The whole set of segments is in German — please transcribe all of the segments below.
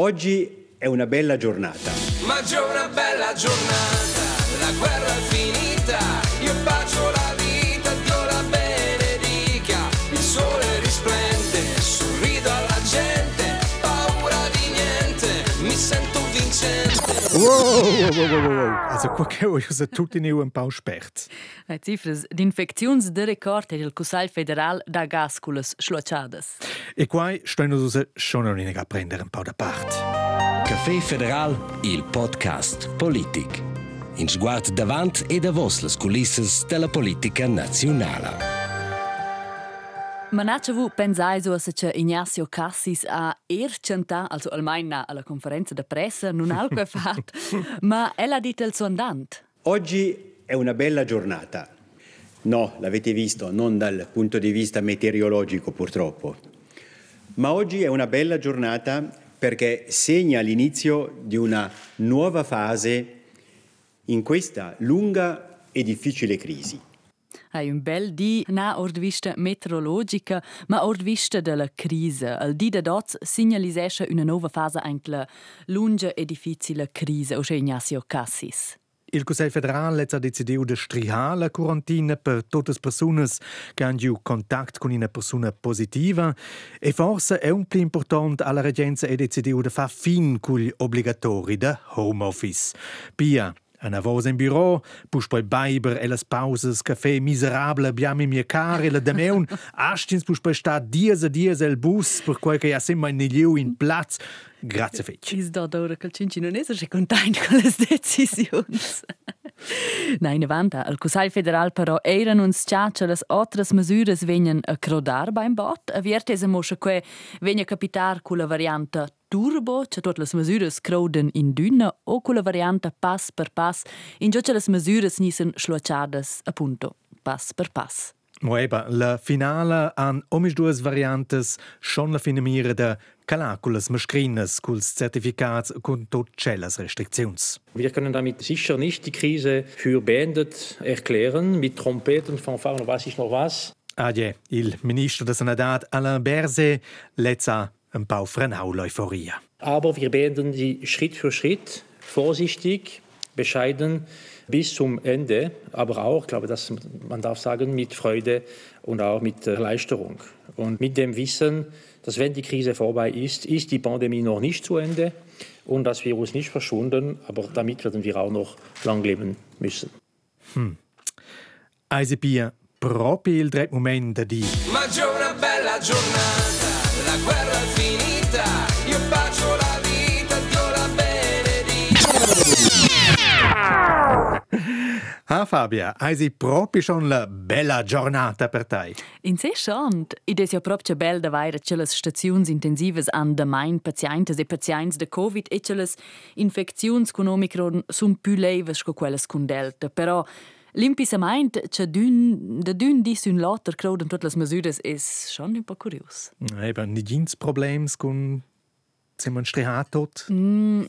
Oggi è una bella giornata. Maggio è una bella giornata, la guerra è finita, Wow, wow, wow, wow, wow. Also, guck euch aus tutti ne un pau spert. Le cifras d'infecziuns de record del Cussal Federal da gas culas schlucciadas. E qua stanno us schon non a prendere un po' da parte. Café Federal, il podcast Politik. In sguard davant e da vos las culisses della politica nazionale. Manaccia vu pensai so se che Ignacio Cassis a er canta, also almeno alla conferenza de pressa, non ha alco fatto, ma ella ha detto il suo andant. Oggi è una bella giornata. No, l'avete visto, non dal punto di vista meteorologico purtroppo. Ma oggi è una bella giornata perché segna l'inizio di una nuova fase in questa lunga e difficile crisi. Hai un bel di na ord vista meteorologica, ma ord vista della crisi. Al di da dots signalisesce una nuova fase anche la lunga e difficile crisi, o Ignacio Cassis. Il Consiglio federale ha deciso di strihare la quarantina per tutte le persone che hanno contatto con una persona positiva e forse è un più importante alla reggenza è deciso di fare fin con gli obbligatori del home office. Pia, Una voce in bureau, pus poi baiber e las pauses, caffè miserable, abbiamo mie care, la demeun, astins pus poi sta dies a dies el bus, per quel che ja sempre in liu in platz. Grazie fetch. Is da d'ora che il Cinci non è content con le decisioni. Nein, vanta, al Consiglio federal però erano uns ciaccia las otras mesures venien a crodar beim bot, a viertese mosche que venia capitar con la variante turbo, che tutte le mesures croden in dünna, o con la variante pass per pass, in gioce le mesures nissen schluacciadas, appunto, pass per pass. Moeba, la finale han omis duas variantes schon la finamira de calaculas mascrinas culs certificats con tot cellas restrictions. Wir können damit sicher nicht die Krise für beendet erklären, mit Trompeten, Fanfaren, was ist noch was. Adje, il ministro de Sanadat Alain Berset letza un pau frenau l'euphoria. Aber wir beenden die Schritt für Schritt, vorsichtig, bescheiden, bis zum Ende, aber auch, ich glaube, dass man darf sagen, mit Freude und auch mit Erleichterung. Und mit dem Wissen, dass wenn die Krise vorbei ist, ist die Pandemie noch nicht zu Ende und das Virus nicht verschwunden, aber damit werden wir auch noch lang leben müssen. Hm. Also Pia, proprio il drept momento di... Bella giornata, Ah Fabia, hai si proprio schon la bella giornata per te? In sé schon. Es ja proprio bel da vaira che las staziuns intensives an da main pazientes e pazients de Covid e che las infecziuns con Omicron sun più leves co quelles con Delta. Però l'impisament che dün, da dün dis un lotter croden tutte las mesures es schon un po' curios. Eben, nicht ins Problems con sind wir strihatot? Mm,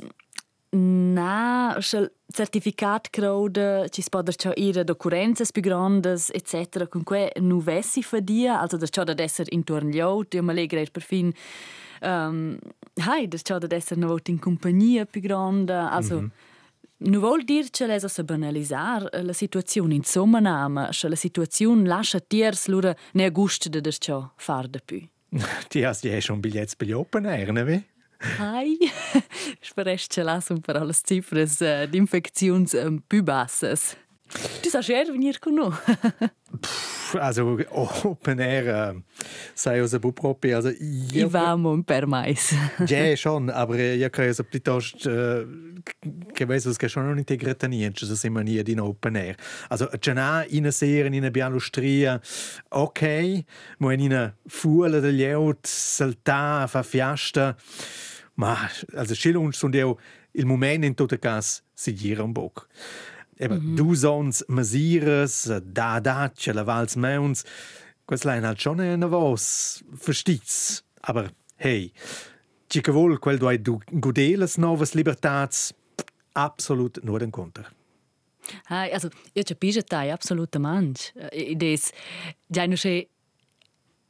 Na, schel certificat crowde ci spoder ciò ira d'occurrenze più grandes etc. con que nu vessi fa dia, also das ciò da esser intorno liot, io me legre per fin um, hai, das ciò da esser na vot in compagnia più grande, also mm -hmm. Nu vuol dir che lesa se banalisar la situazione in sommanama, che la situazione lascia tiers lura ne agosto de das ciò far de più. Ti hast ja schon Billets per gli Open Air, ne wie? Hai, sparesc ce las un per alle cifras uh, d'infeczions um, più bassas. Tu sa scher venir con no? Also Open Air, äh, sei also proprio, also I vamo per mais. ja schon, aber ich kann also piuttosto äh, che vedo che sono non integrata niente, se siamo nie in Open Air. Also c'è in una sera in una bialustria, ok, ma in una fuola degli out, saltare, fa fiasta, ma also Schillung und auch il moment in tutto caso si gira un poco. Eben, mm -hmm. du sons Masires, da Dacia, la Vals Meuns, questa lein halt schon eine was, verstitz. Aber hey, ci che vuol quel duai du godeles novas libertats, absolut nur den Konter. Hai, also, capisco tai absolutamente. Ides, già non c'è Oh,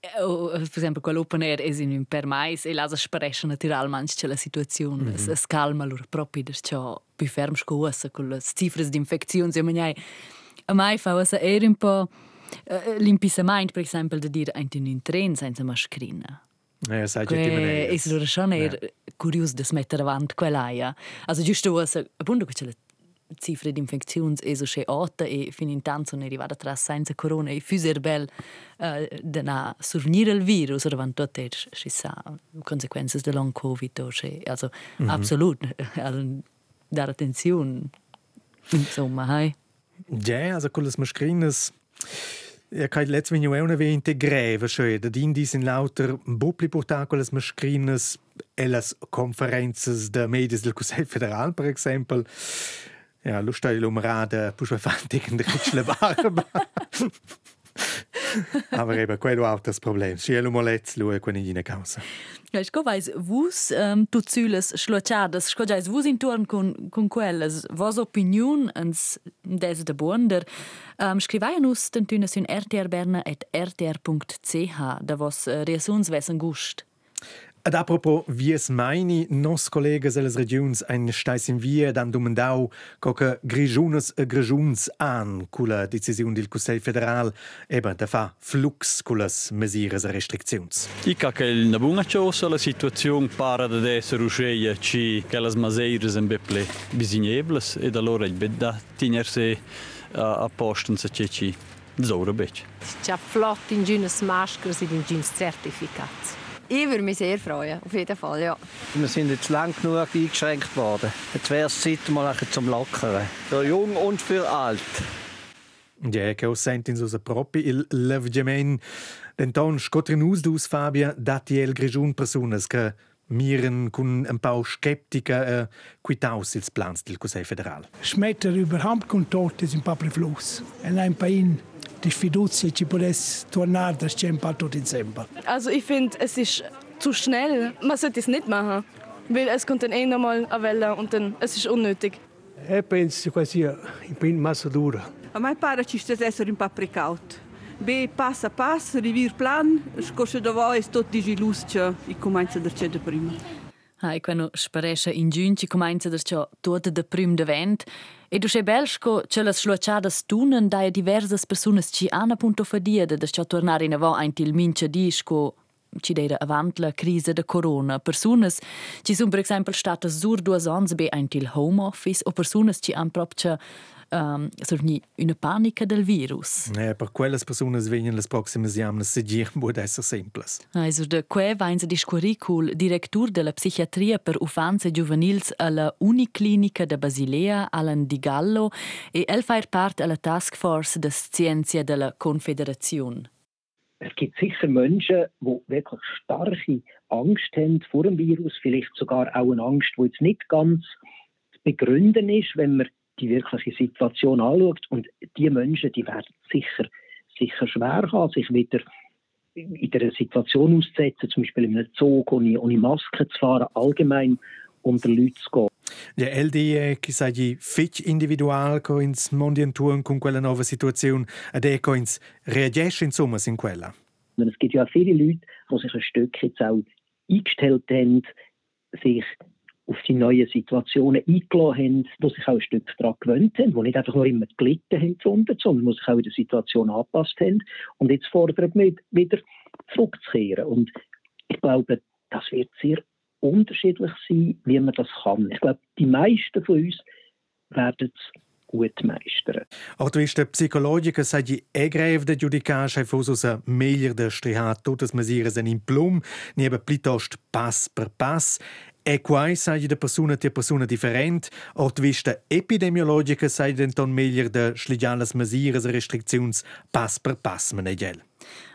per esempio, quello open air è in un per mais e lasa sparesce naturalmente c'è la situazione. Mm -hmm. Es calma loro proprio da ciò più ferm scossa con le cifre di infezioni e maniai. A mai fa was er un po' l'impisament, per esempio, di dire in un tren senza mascherina. Ja, sai che è loro schon er curioso di mettere avanti quell'aia. Also giusto was appunto che c'è cifre di infezioni è so che alta e fin in tanto sono arrivata tra senza corona e fuser bel uh, de na survenir il virus oder tot er ci sa conseguenze de long covid o che also mm -hmm. absolut dar attenzione insomma hai ja also con le mascherines Ja, kaj letzte venju una ve integreva, cioè da indis in lauter bupli portar con le mascherines e las conferences de medias del Consiglio federal, per esempio. Ja, lu stai l'umrada pusva fantic in dritschle barba. Aber eben, quello auch das Problem. Schielo molez lu e quenigina causa. Ja, ich weiß, vus um, tu zules schlochadas, sco jais vus intorn con con quelles, vos opinion ans des de bonder. Um, scrivai nus tentunes in rtrberna@rtr.ch, da vos uh, reasuns wesen gust. Ad apropos, wie es meine, nos collegas delle regions ein stais in via dan domandau coca grigiunas e grigiuns an culla decisiun del Consiglio federal eben da fa flux cullas mesires e restriczions. I ca che il nabunga cosa la situazione para da essere usceia ci che las mesires en beple bisignebles ed allora il bedda tinerse a, a posten se ci ci zora bec. C'ha flott in giunas maschers ed in giunas certificats. Ich würde mich sehr freuen, auf jeden Fall, ja. Wir sind jetzt lang genug eingeschränkt worden. Jetzt wäre es Zeit mal zum Lockeren. Für jung und für alt. Ja, che ho sentito in susa proprio il l'avviamen d'enton scotrin usdus Fabia dati el grigiun personas che miren con un po' skeptica eh, quitaus ils plans del Consiglio federal. Schmetter überhaupt con tot ist ein paar Fluss. E die Fiducia ci potesse tornare das Tempo tot insieme. Also ich finde, es ist zu schnell. Man sollte es nicht machen, weil es kommt dann eh nochmal eine Welle und dann es ist unnötig. Ich penso quasi un po' massa dura. A me pare ci stia essere. Be passo a passo, rivir plan, scorso da voi è tutto di luz che i comincia da prima. Hai quando sparesce in giugno ci comincia da c'è tutto da prim de vent e du sei belsko che las schluaciadas tunen da diverse persone ci hanno appunto fadieda da c'è tornare in avò ein til mince disco ci deira avant la crisi de corona. Personas ci sun per esempio state sur due ans be ein til home office o personas ci han proprio um, sorni una panica del virus. Ja, per quelles personas vengono le prossime jamne se dir può essere simples. Also de que vainza di scuricul director della psichiatria per ufanze giovanils alla Uniclinica de Basilea Alan Di Gallo e el fa parte alla task force de scienza della Confederazione. Es gibt sicher Menschen, die wirklich starke Angst haben vor dem Virus, vielleicht sogar auch eine Angst, die jetzt nicht ganz zu begründen ist, wenn man die wirkliche Situation anschaut. Und die Menschen, die werden sicher, sicher schwer haben, sich wieder in der Situation auszusetzen, zum Beispiel in einem Zug ohne, ohne Maske zu fahren, allgemein unter Leute zu gehen. Ja, LDE che sai fitch individual co ins mondiantun con quella nuova situazione ed è co ins reagisce insomma in quella. Es gibt ja viele Leute, die sich ein Stück jetzt auch eingestellt haben, sich auf die neuen Situationen eingeladen haben, die sich auch ein Stück daran gewöhnt haben, die nicht einfach nur immer gelitten haben, sondern die sich auch in der Situation angepasst haben und jetzt fordern wir wieder zurückzukehren. Und ich glaube, das wird sehr unterschiedlich sein, wie man das kann. Ich glaube, die meisten von uns werden es gut meistern. Der Psychologiker, sei die Egrev der Judicage, fosus a meglio de strihat totes mesires en in plum, niebe plitost pass per pass. E quai sai de persona te persona different, ort vista epidemiologica sai denton meglio de schligialas mesires e restriczions pass per pass menegel.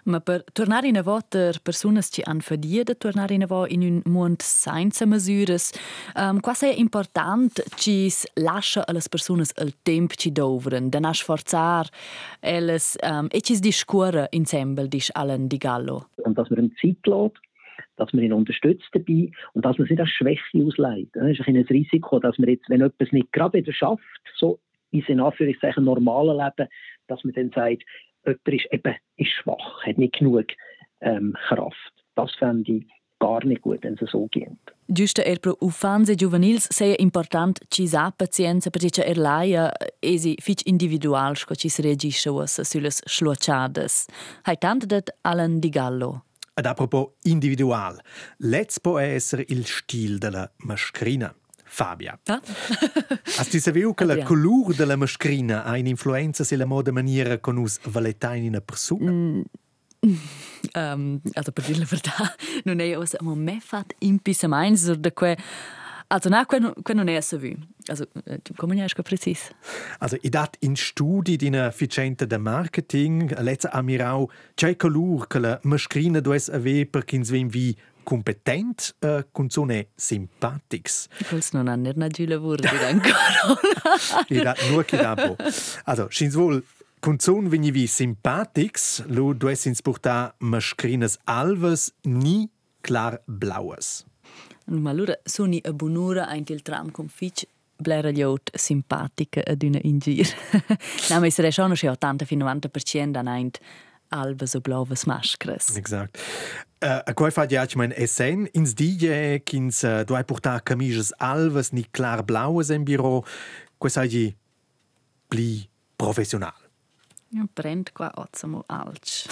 Ma per tornare in avò per persone che hanno fatto tornare in avò in un mondo senza misure, um, quasi è importante ci lascia alle persone il tempo ci dovranno, da non sforzare elles, um, e ci discorre insieme dis allen di gallo. Und dass man ihm Zeit lässt, dass man ihn unterstützt dabei und dass man sich als Schwäche ausleiht. Das ist ein Risiko, dass man jetzt, wenn etwas nicht gerade wieder schafft, so in Anführungszeichen normalen Leben, dass man dann sagt, jemand ist eben ist schwach, hat nicht genug ähm, Kraft. Das fände ich gar nicht gut, wenn es so geht. Giusto er pro ufanze juvenils sei important ci sa pazienza perché c'è er laia esi fich individual sco ci reagisce was sulle schluacciades. Hai tant dat Alan Di Gallo. Ad apropos individual, let's può essere il stil della mascherina. Fabia. Ah? Hast du saputo che la colore della mascherina ha un'influenza sulla moda maniera con us valetain in una persona? Mm. Um, also per dir la verità non è osa ma me fat impisa meins que also na que, que non è a vu also come ne è precis Also, i dat in studi di una ficenta de marketing, letza amirau, c'è color che la mascherina dues ave per chi svem vi competent, uh, con zone simpatics. Quels non hanno na giula wurde ancora I dat nur chi dabo. Also, schins wohl, con zone veni vi simpatics, lo dues ins portar mascherinas alves, ni klar blaues. ma allora soni a bonura ein il tram con fich blera liot simpatica ad una ingir na ma sere schon schon 80 fin 90% an ein albes o blaues maschres Exakt. Uh, a quai fa diac mein essen ins DJ kins uh, duai portar camises alves ni klar blaues en biro, quai sai pli professional. Ja, brennt qua ozzamo alc.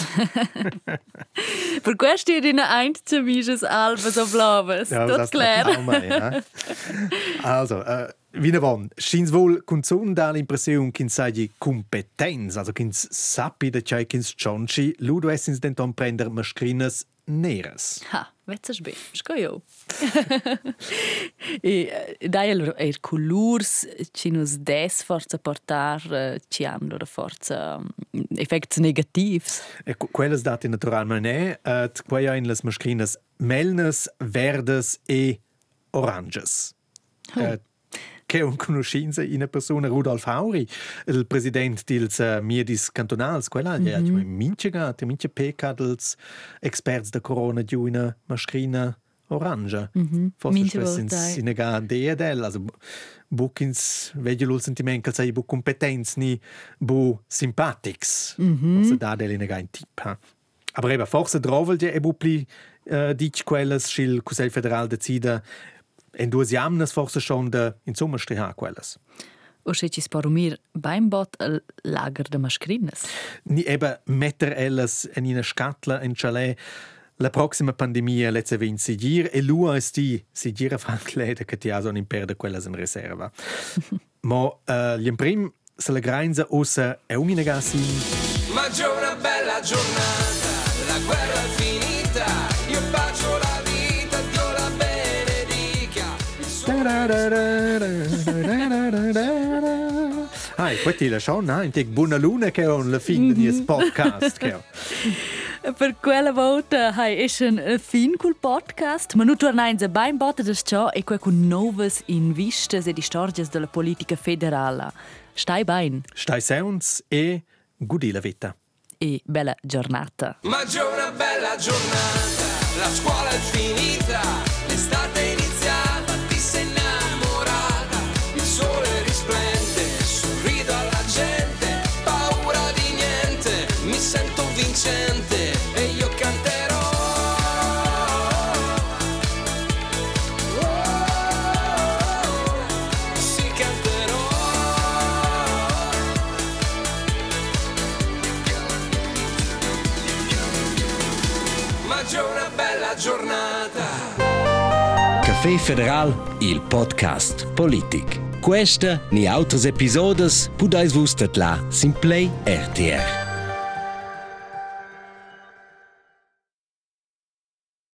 per questo è in ein camisches albes o blaues. Ja, das klar. ja. Also, äh, wie ne von, schins wohl kunzun da l'impression kin sai competenz, also kins sappi de chai kins chonchi, ludo essins denton prender mascrinas neres. Ha, vezzas be, sco io. e eh, dai allora er colors ci nos des forza portar eh, ci hanno loro forza mm, effects negatives. E qu- quelles dati naturalmente äh, quai ein las mascrinas melnes, verdes e oranges. Äh, che un conoscenza in una persona Rudolf Hauri, il presidente dils uh, miedis cantonals, quella mm -hmm. ja, minche gat, minche peca dels experts da corona di una mascherina orange. Mhm. Forse Minche spes volta, ins eh. in ga DDL, also buckins vedi l'ul sentiment che sai bu competenz ni bu sympathics. Mhm. Forse da del in ga in tip. Ha. Aber eben, forse drovel je e bu pli uh, dic quelles schil Cusel Federal decida entusiasmas forse schon de insomma striha quelles. O se ci sporumir beim bot al lager de mascrines. Ni eben metter elles in una scatla in chalet la prossima pandemia lezza vin sigir e lua es ti sigira frank lede che ti ha son in perde quelles in reserva. Mo uh, gli prim se la grainza ossa è un inagasi Ma già una bella giornata, la guerra è finita, io bacio sole Ai, questi la schon, ah, in tec buona luna che on la fin di mm podcast che ho. Per quella volta hai eschen a fin col podcast, ma nu tornain a beim bot des ciò e quei con novas in vistas e di storges della politica federala. Stai bein Stai seuns e gudi la vita. e bella giornata. Ma già una bella giornata, la scuola è finita, l'estate è Caffè Federal, il podcast Politik. Questa ni autres episodes pudais vus la Simplay RTR.